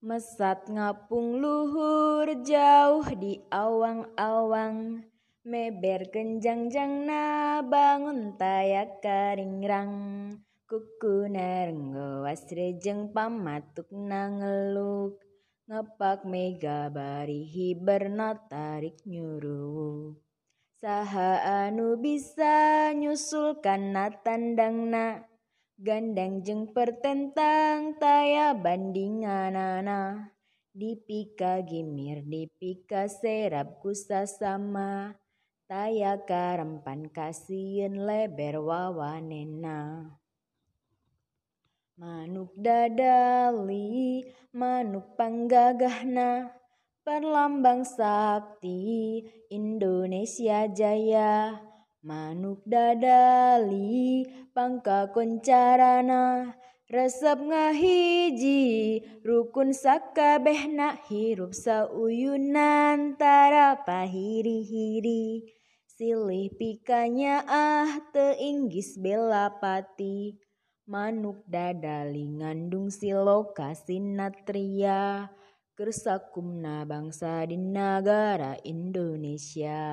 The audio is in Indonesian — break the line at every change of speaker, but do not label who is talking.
Mesat ngapung luhur jauh di awang-awang. Meber kenjang-jang na bangun tayak karingrang. Kuku narenggo asrejeng pamatuk nangeluk Ngepak mega barihi bernatarik nyuruh Saha anu bisa nyusulkan na tandang na Gandeng jeng pertentang taya bandinganana. Dipika gimir dipika serap kusasama Taya karempan kasien leber wawanena. Manuk dadali, manuk panggagahna. Perlambang sakti Indonesia jaya Manuk dadali pangka koncarana resep ngahiji rukun sakabehna hirup sauyunan tara pahiri-hiri. Silih pikanya ah teinggis belapati manuk dadali ngandung siloka sinatria kersakumna bangsa di negara Indonesia